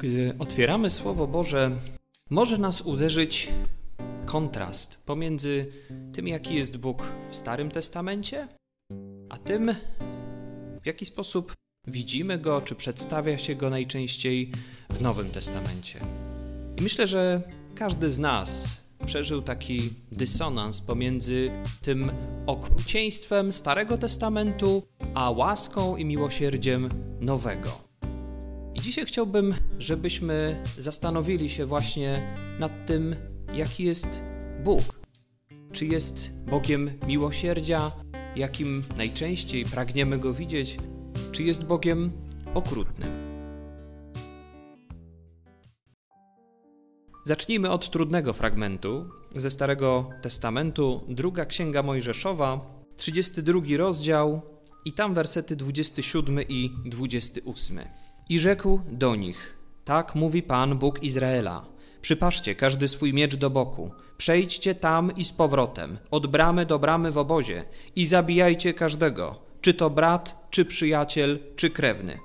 Gdy otwieramy Słowo Boże, może nas uderzyć kontrast pomiędzy tym, jaki jest Bóg w Starym Testamencie, a tym, w jaki sposób widzimy Go, czy przedstawia się Go najczęściej w Nowym Testamencie. I myślę, że każdy z nas przeżył taki dysonans pomiędzy tym okrucieństwem Starego Testamentu, a łaską i miłosierdziem Nowego. Dzisiaj chciałbym, żebyśmy zastanowili się właśnie nad tym, jaki jest Bóg. Czy jest Bogiem miłosierdzia, jakim najczęściej pragniemy go widzieć, czy jest Bogiem okrutnym. Zacznijmy od trudnego fragmentu ze Starego Testamentu, druga księga Mojżeszowa, 32 rozdział i tam wersety 27 i 28. I rzekł do nich: Tak mówi Pan Bóg Izraela. Przypatrzcie każdy swój miecz do boku, przejdźcie tam i z powrotem, od bramy do bramy w obozie i zabijajcie każdego, czy to brat, czy przyjaciel, czy krewny.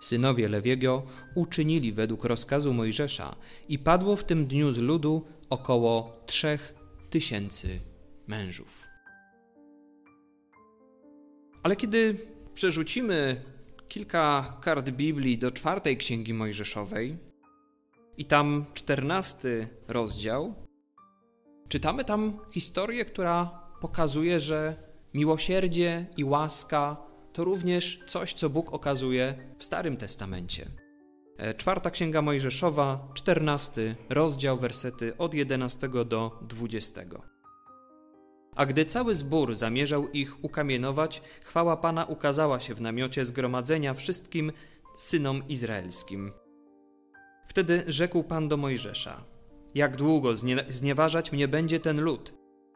Synowie Lewiego uczynili według rozkazu Mojżesza i padło w tym dniu z ludu około trzech tysięcy mężów. Ale kiedy przerzucimy kilka kart Biblii do czwartej księgi Mojżeszowej i tam czternasty rozdział, czytamy tam historię, która pokazuje, że miłosierdzie i łaska to również coś, co Bóg okazuje w Starym Testamencie. E, czwarta księga Mojżeszowa, czternasty rozdział, wersety od 11 do 20. A gdy cały zbór zamierzał ich ukamienować, chwała Pana ukazała się w namiocie zgromadzenia wszystkim synom izraelskim. Wtedy rzekł Pan do Mojżesza: Jak długo znie znieważać mnie będzie ten lud?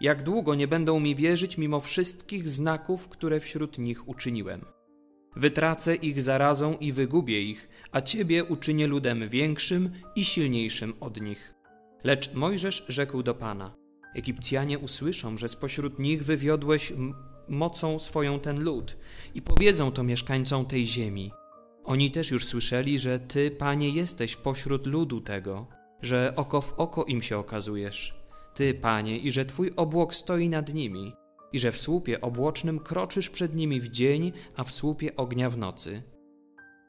Jak długo nie będą mi wierzyć mimo wszystkich znaków, które wśród nich uczyniłem? Wytracę ich zarazą i wygubię ich, a ciebie uczynię ludem większym i silniejszym od nich. Lecz Mojżesz rzekł do Pana: Egipcjanie usłyszą, że spośród nich wywiodłeś mocą swoją ten lud i powiedzą to mieszkańcom tej ziemi. Oni też już słyszeli, że Ty, Panie, jesteś pośród ludu tego, że oko w oko im się okazujesz. Ty, Panie, i że Twój obłok stoi nad nimi, i że w słupie obłocznym kroczysz przed nimi w dzień, a w słupie ognia w nocy.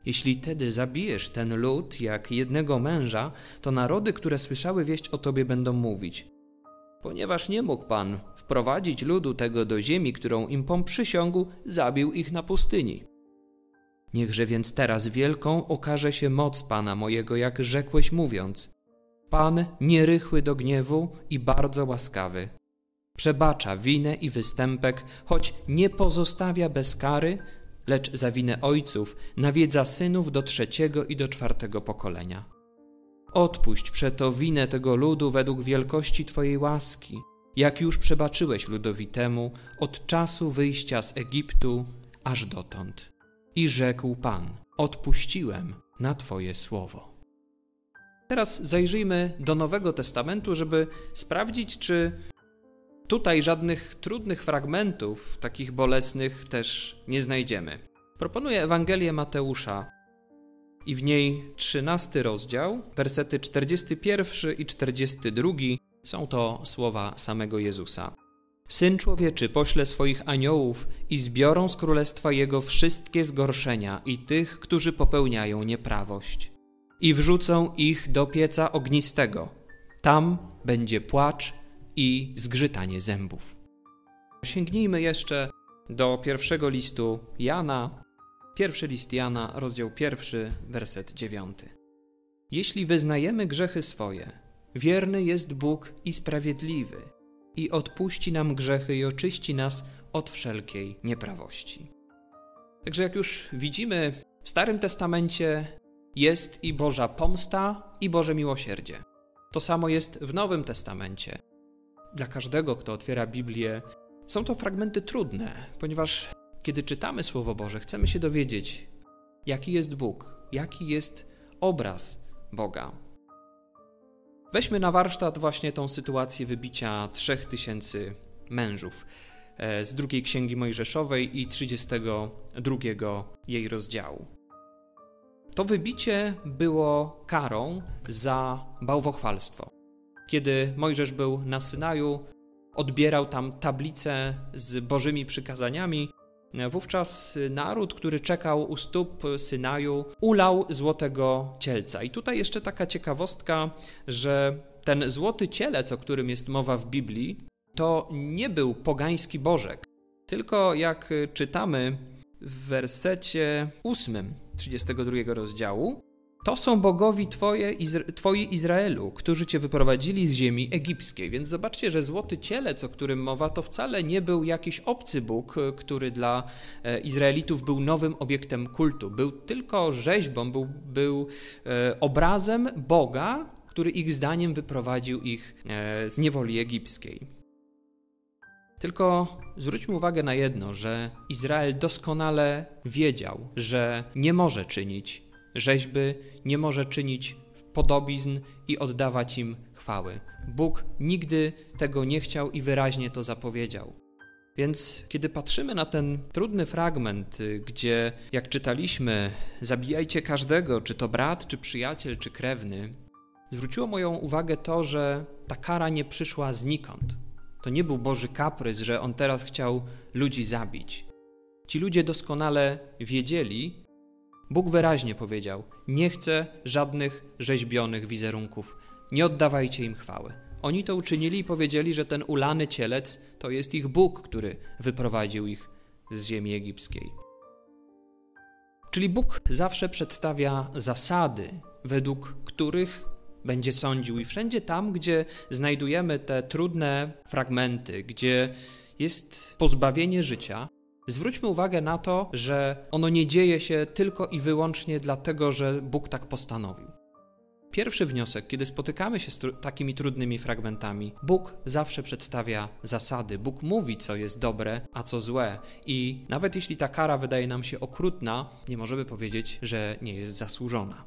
Jeśli tedy zabijesz ten lud jak jednego męża, to narody, które słyszały wieść o Tobie, będą mówić: Ponieważ nie mógł Pan wprowadzić ludu tego do ziemi, którą im Pan przysiągł, zabił ich na pustyni. Niechże więc teraz wielką okaże się moc Pana mojego, jak rzekłeś mówiąc. Pan nierychły do gniewu i bardzo łaskawy. Przebacza winę i występek, choć nie pozostawia bez kary, lecz za winę ojców nawiedza synów do trzeciego i do czwartego pokolenia. Odpuść przeto winę tego ludu według wielkości Twojej łaski, jak już przebaczyłeś ludowi temu od czasu wyjścia z Egiptu aż dotąd. I rzekł Pan: Odpuściłem na Twoje słowo. Teraz zajrzyjmy do Nowego Testamentu, żeby sprawdzić, czy tutaj żadnych trudnych fragmentów, takich bolesnych, też nie znajdziemy. Proponuję Ewangelię Mateusza, i w niej 13 rozdział, wersety 41 i 42 są to słowa samego Jezusa. Syn człowieczy pośle swoich aniołów i zbiorą z królestwa jego wszystkie zgorszenia i tych, którzy popełniają nieprawość. I wrzucą ich do pieca ognistego. Tam będzie płacz i zgrzytanie zębów. Sięgnijmy jeszcze do pierwszego listu Jana, Pierwszy list Jana, rozdział pierwszy, werset dziewiąty. Jeśli wyznajemy grzechy swoje, wierny jest Bóg i sprawiedliwy, i odpuści nam grzechy i oczyści nas od wszelkiej nieprawości. Także jak już widzimy, w Starym Testamencie jest i Boża pomsta, i Boże miłosierdzie. To samo jest w Nowym Testamencie. Dla każdego, kto otwiera Biblię, są to fragmenty trudne, ponieważ kiedy czytamy Słowo Boże, chcemy się dowiedzieć, jaki jest Bóg, jaki jest obraz Boga. Weźmy na warsztat właśnie tą sytuację wybicia trzech tysięcy mężów e, z drugiej księgi Mojżeszowej i 32 jej rozdziału. To wybicie było karą za bałwochwalstwo. Kiedy Mojżesz był na Synaju, odbierał tam tablicę z Bożymi przykazaniami, Wówczas naród, który czekał u stóp Synaju, ulał złotego cielca. I tutaj jeszcze taka ciekawostka, że ten złoty cielec, o którym jest mowa w Biblii, to nie był pogański bożek, tylko jak czytamy w wersecie 8 32 rozdziału, to są bogowi twoje, Twoi Izraelu, którzy cię wyprowadzili z ziemi egipskiej. Więc zobaczcie, że złoty cielec, o którym mowa, to wcale nie był jakiś obcy Bóg, który dla e, Izraelitów był nowym obiektem kultu. Był tylko rzeźbą, był, był e, obrazem Boga, który ich zdaniem wyprowadził ich e, z niewoli egipskiej. Tylko zwróćmy uwagę na jedno, że Izrael doskonale wiedział, że nie może czynić rzeźby, nie może czynić podobizn i oddawać im chwały. Bóg nigdy tego nie chciał i wyraźnie to zapowiedział. Więc kiedy patrzymy na ten trudny fragment, y, gdzie, jak czytaliśmy, zabijajcie każdego, czy to brat, czy przyjaciel, czy krewny, zwróciło moją uwagę to, że ta kara nie przyszła znikąd. To nie był Boży kaprys, że on teraz chciał ludzi zabić. Ci ludzie doskonale wiedzieli, Bóg wyraźnie powiedział: Nie chcę żadnych rzeźbionych wizerunków, nie oddawajcie im chwały. Oni to uczynili i powiedzieli, że ten ulany cielec to jest ich Bóg, który wyprowadził ich z ziemi egipskiej. Czyli Bóg zawsze przedstawia zasady, według których będzie sądził, i wszędzie tam, gdzie znajdujemy te trudne fragmenty, gdzie jest pozbawienie życia, Zwróćmy uwagę na to, że ono nie dzieje się tylko i wyłącznie dlatego, że Bóg tak postanowił. Pierwszy wniosek, kiedy spotykamy się z takimi trudnymi fragmentami, Bóg zawsze przedstawia zasady. Bóg mówi, co jest dobre, a co złe. I nawet jeśli ta kara wydaje nam się okrutna, nie możemy powiedzieć, że nie jest zasłużona.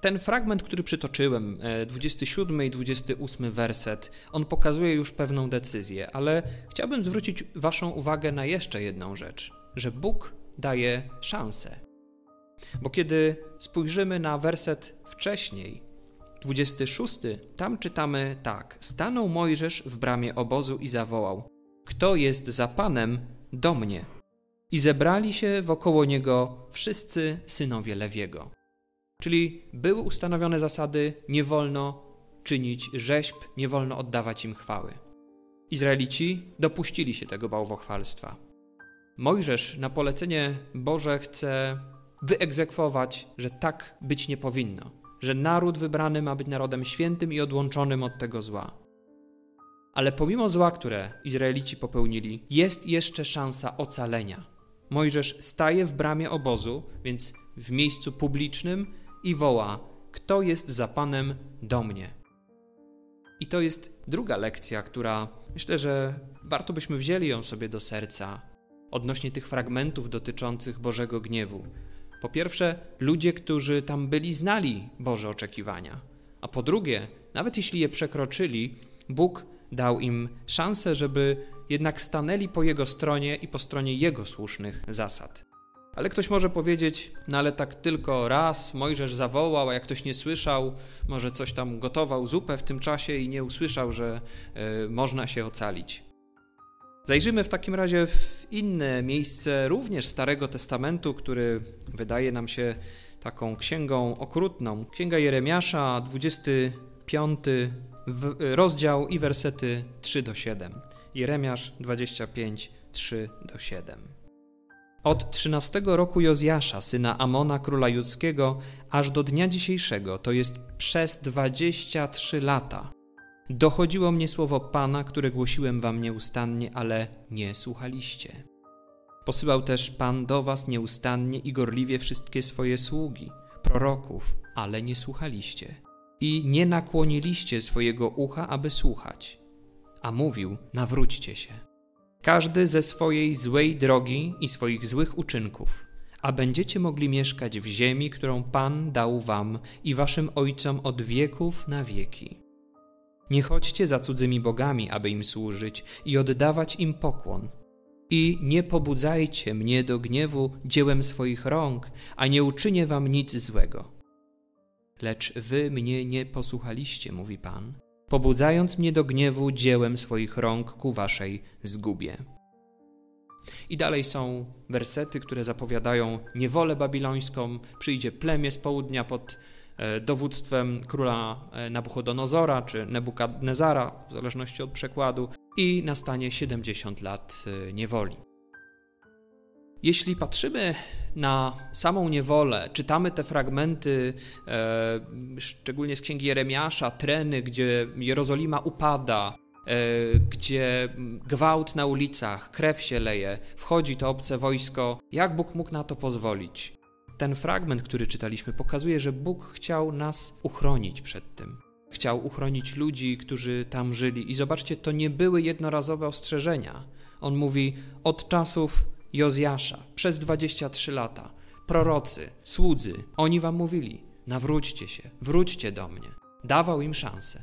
Ten fragment, który przytoczyłem, 27 e, i 28 werset, on pokazuje już pewną decyzję, ale chciałbym zwrócić Waszą uwagę na jeszcze jedną rzecz, że Bóg daje szansę. Bo kiedy spojrzymy na werset wcześniej, 26, tam czytamy tak: Stanął Mojżesz w bramie obozu i zawołał: Kto jest za Panem, do mnie. I zebrali się wokoło niego wszyscy synowie Lewiego. Czyli były ustanowione zasady, nie wolno czynić rzeźb, nie wolno oddawać im chwały. Izraelici dopuścili się tego bałwochwalstwa. Mojżesz na polecenie Boże chce wyegzekwować, że tak być nie powinno, że naród wybrany ma być narodem świętym i odłączonym od tego zła. Ale pomimo zła, które Izraelici popełnili, jest jeszcze szansa ocalenia. Mojżesz staje w bramie obozu, więc w miejscu publicznym, i woła: Kto jest za Panem do mnie? I to jest druga lekcja, która myślę, że warto byśmy wzięli ją sobie do serca odnośnie tych fragmentów dotyczących Bożego gniewu. Po pierwsze, ludzie, którzy tam byli, znali Boże oczekiwania, a po drugie, nawet jeśli je przekroczyli, Bóg dał im szansę, żeby jednak stanęli po Jego stronie i po stronie Jego słusznych zasad. Ale ktoś może powiedzieć, no ale tak tylko raz Mojżesz zawołał, a jak ktoś nie słyszał, może coś tam gotował zupę w tym czasie i nie usłyszał, że y, można się ocalić. Zajrzymy w takim razie w inne miejsce, również Starego Testamentu, który wydaje nam się taką księgą okrutną. Księga Jeremiasza, 25 rozdział i wersety 3 do 7. Jeremiasz 25, 3 do 7. Od trzynastego roku Jozjasza, syna Amona, króla judzkiego, aż do dnia dzisiejszego, to jest przez dwadzieścia trzy lata, dochodziło mnie słowo Pana, które głosiłem wam nieustannie, ale nie słuchaliście. Posyłał też Pan do was nieustannie i gorliwie wszystkie swoje sługi, proroków, ale nie słuchaliście. I nie nakłoniliście swojego ucha, aby słuchać. A mówił, nawróćcie się każdy ze swojej złej drogi i swoich złych uczynków, a będziecie mogli mieszkać w ziemi, którą Pan dał wam i waszym ojcom od wieków na wieki. Nie chodźcie za cudzymi bogami, aby im służyć i oddawać im pokłon. I nie pobudzajcie mnie do gniewu dziełem swoich rąk, a nie uczynię wam nic złego. Lecz wy mnie nie posłuchaliście, mówi Pan, pobudzając mnie do gniewu dziełem swoich rąk ku waszej zgubie. I dalej są wersety, które zapowiadają niewolę babilońską, przyjdzie plemię z południa pod e, dowództwem króla e, Nabuchodonozora czy Nebukadnezara, w zależności od przekładu, i nastanie 70 lat e, niewoli. Jeśli patrzymy na samą niewolę, czytamy te fragmenty, e, szczególnie z księgi Jeremiasza, treny, gdzie Jerozolima upada, e, gdzie gwałt na ulicach, krew się leje, wchodzi to obce wojsko, jak Bóg mógł na to pozwolić? Ten fragment, który czytaliśmy, pokazuje, że Bóg chciał nas uchronić przed tym. Chciał uchronić ludzi, którzy tam żyli. I zobaczcie, to nie były jednorazowe ostrzeżenia. On mówi: Od czasów Jozjasza przez 23 lata. Prorocy, słudzy, oni wam mówili: nawróćcie się, wróćcie do mnie. Dawał im szansę.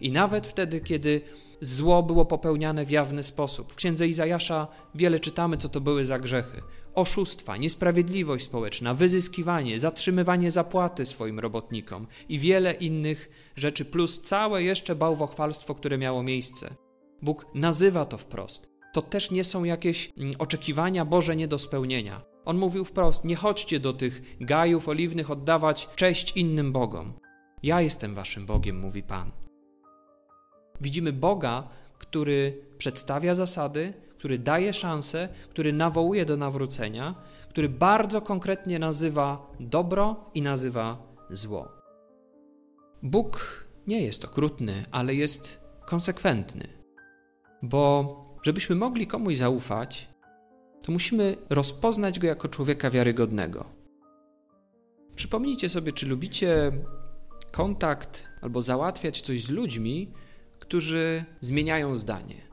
I nawet wtedy, kiedy zło było popełniane w jawny sposób, w księdze Izajasza wiele czytamy, co to były za grzechy: oszustwa, niesprawiedliwość społeczna, wyzyskiwanie, zatrzymywanie zapłaty swoim robotnikom i wiele innych rzeczy, plus całe jeszcze bałwochwalstwo, które miało miejsce. Bóg nazywa to wprost to też nie są jakieś mm, oczekiwania Boże nie do spełnienia. On mówił wprost: Nie chodźcie do tych gajów oliwnych oddawać cześć innym bogom. Ja jestem waszym Bogiem, mówi Pan. Widzimy Boga, który przedstawia zasady, który daje szanse, który nawołuje do nawrócenia, który bardzo konkretnie nazywa dobro i nazywa zło. Bóg nie jest okrutny, ale jest konsekwentny, bo Żebyśmy mogli komuś zaufać, to musimy rozpoznać go jako człowieka wiarygodnego. Przypomnijcie sobie, czy lubicie kontakt albo załatwiać coś z ludźmi, którzy zmieniają zdanie,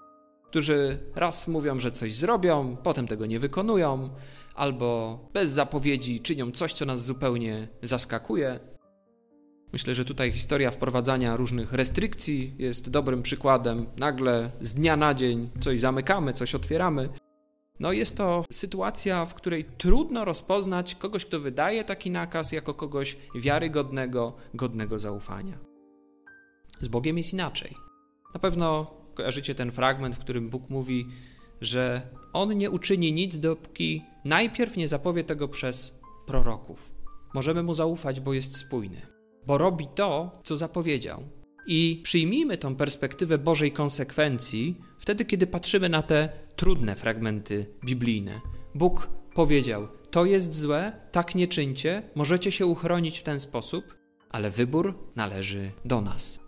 którzy raz mówią, że coś zrobią, potem tego nie wykonują, albo bez zapowiedzi czynią coś, co nas zupełnie zaskakuje. Myślę, że tutaj historia wprowadzania różnych restrykcji jest dobrym przykładem. Nagle z dnia na dzień coś zamykamy, coś otwieramy. No jest to sytuacja, w której trudno rozpoznać kogoś, kto wydaje taki nakaz, jako kogoś wiarygodnego, godnego zaufania. Z Bogiem jest inaczej. Na pewno kojarzycie ten fragment, w którym Bóg mówi, że On nie uczyni nic, dopóki najpierw nie zapowie tego przez proroków. Możemy Mu zaufać, bo jest spójny bo robi to, co zapowiedział. I przyjmijmy tą perspektywę Bożej konsekwencji wtedy, kiedy patrzymy na te trudne fragmenty biblijne. Bóg powiedział: To jest złe, tak nie czyńcie, możecie się uchronić w ten sposób, ale wybór należy do nas.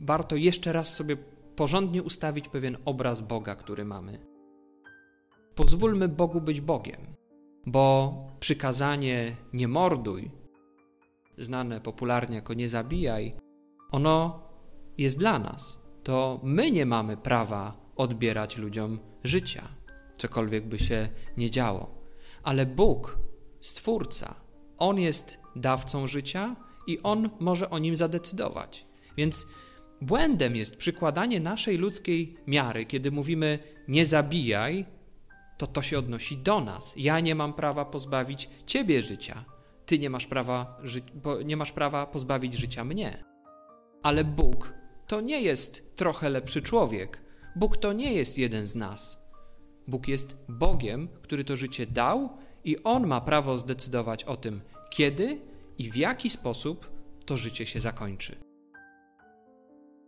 Warto jeszcze raz sobie porządnie ustawić pewien obraz Boga, który mamy. Pozwólmy Bogu być Bogiem, bo przykazanie nie morduj znane popularnie jako nie zabijaj, ono jest dla nas. To my nie mamy prawa odbierać ludziom życia, cokolwiek by się nie działo. Ale Bóg, Stwórca, On jest dawcą życia i On może o nim zadecydować. Więc błędem jest przykładanie naszej ludzkiej miary, kiedy mówimy nie zabijaj, to to się odnosi do nas. Ja nie mam prawa pozbawić ciebie życia ty nie masz prawa, nie masz prawa pozbawić życia mnie. Ale Bóg to nie jest trochę lepszy człowiek. Bóg to nie jest jeden z nas. Bóg jest Bogiem, który to życie dał i On ma prawo zdecydować o tym, kiedy i w jaki sposób to życie się zakończy.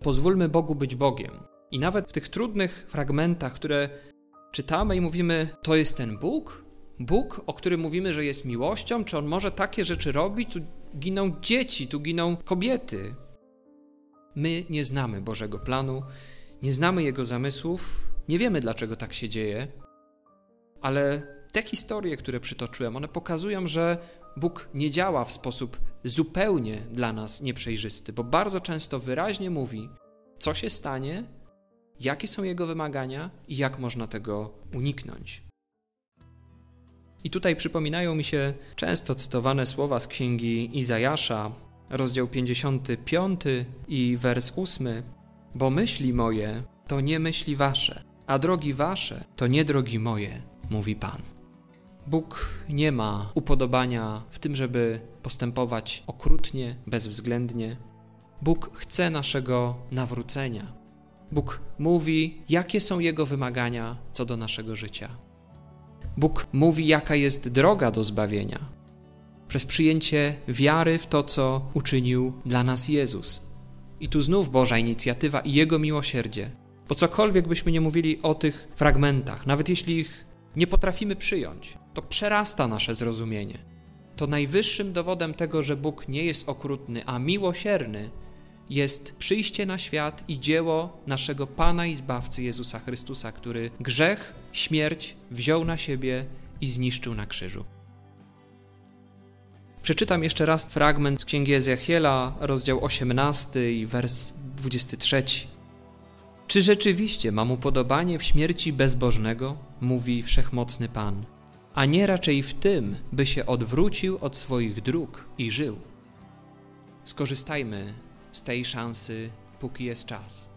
Pozwólmy Bogu być Bogiem. I nawet w tych trudnych fragmentach, które czytamy i mówimy, to jest ten Bóg, Bóg, o którym mówimy, że jest miłością, czy on może takie rzeczy robić? Tu giną dzieci, tu giną kobiety. My nie znamy Bożego planu, nie znamy Jego zamysłów, nie wiemy dlaczego tak się dzieje, ale te historie, które przytoczyłem, one pokazują, że Bóg nie działa w sposób zupełnie dla nas nieprzejrzysty, bo bardzo często wyraźnie mówi, co się stanie, jakie są Jego wymagania i jak można tego uniknąć. I tutaj przypominają mi się często cytowane słowa z księgi Izajasza, rozdział 55 i wers 8. Bo myśli moje to nie myśli wasze, a drogi wasze to nie drogi moje, mówi Pan. Bóg nie ma upodobania w tym, żeby postępować okrutnie, bezwzględnie. Bóg chce naszego nawrócenia. Bóg mówi, jakie są Jego wymagania co do naszego życia. Bóg mówi, jaka jest droga do zbawienia. Przez przyjęcie wiary w to, co uczynił dla nas Jezus. I tu znów Boża inicjatywa i Jego miłosierdzie. Bo cokolwiek byśmy nie mówili o tych fragmentach, nawet jeśli ich nie potrafimy przyjąć, to przerasta nasze zrozumienie. To najwyższym dowodem tego, że Bóg nie jest okrutny, a miłosierny, jest przyjście na świat i dzieło naszego Pana i Zbawcy Jezusa Chrystusa, który grzech, śmierć wziął na siebie i zniszczył na krzyżu. Przeczytam jeszcze raz fragment z Księgi Ezechiela, rozdział 18 i wers 23. Czy rzeczywiście mam upodobanie w śmierci bezbożnego, mówi wszechmocny Pan, a nie raczej w tym, by się odwrócił od swoich dróg i żył? Skorzystajmy z tej szansy, póki jest czas.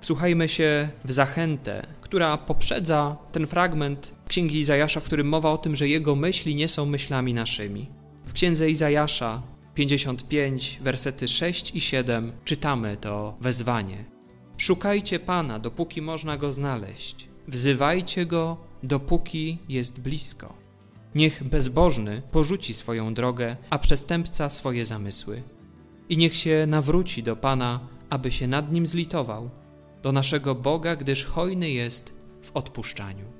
Wsłuchajmy się w zachętę, która poprzedza ten fragment Księgi Izajasza, w którym mowa o tym, że jego myśli nie są myślami naszymi. W Księdze Izajasza 55, wersety 6 i 7 czytamy to wezwanie. Szukajcie Pana, dopóki można Go znaleźć. Wzywajcie Go, dopóki jest blisko. Niech bezbożny porzuci swoją drogę, a przestępca swoje zamysły. I niech się nawróci do Pana, aby się nad nim zlitował, do naszego Boga, gdyż hojny jest w odpuszczaniu.